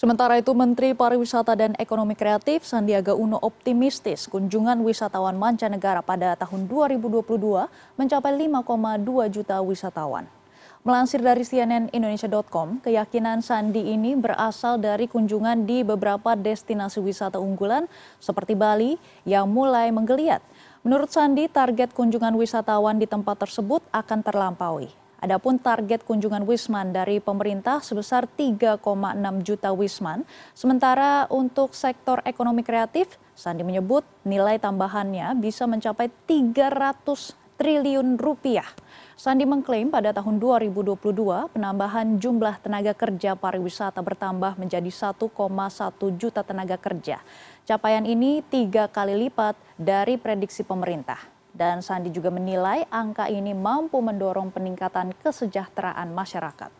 Sementara itu, Menteri Pariwisata dan Ekonomi Kreatif Sandiaga Uno optimistis kunjungan wisatawan mancanegara pada tahun 2022 mencapai 5,2 juta wisatawan. Melansir dari CNN Indonesia.com, keyakinan Sandi ini berasal dari kunjungan di beberapa destinasi wisata unggulan seperti Bali yang mulai menggeliat. Menurut Sandi, target kunjungan wisatawan di tempat tersebut akan terlampaui. Adapun target kunjungan Wisman dari pemerintah sebesar 3,6 juta Wisman. Sementara untuk sektor ekonomi kreatif, Sandi menyebut nilai tambahannya bisa mencapai 300 triliun rupiah. Sandi mengklaim pada tahun 2022 penambahan jumlah tenaga kerja pariwisata bertambah menjadi 1,1 juta tenaga kerja. Capaian ini tiga kali lipat dari prediksi pemerintah. Dan Sandi juga menilai angka ini mampu mendorong peningkatan kesejahteraan masyarakat.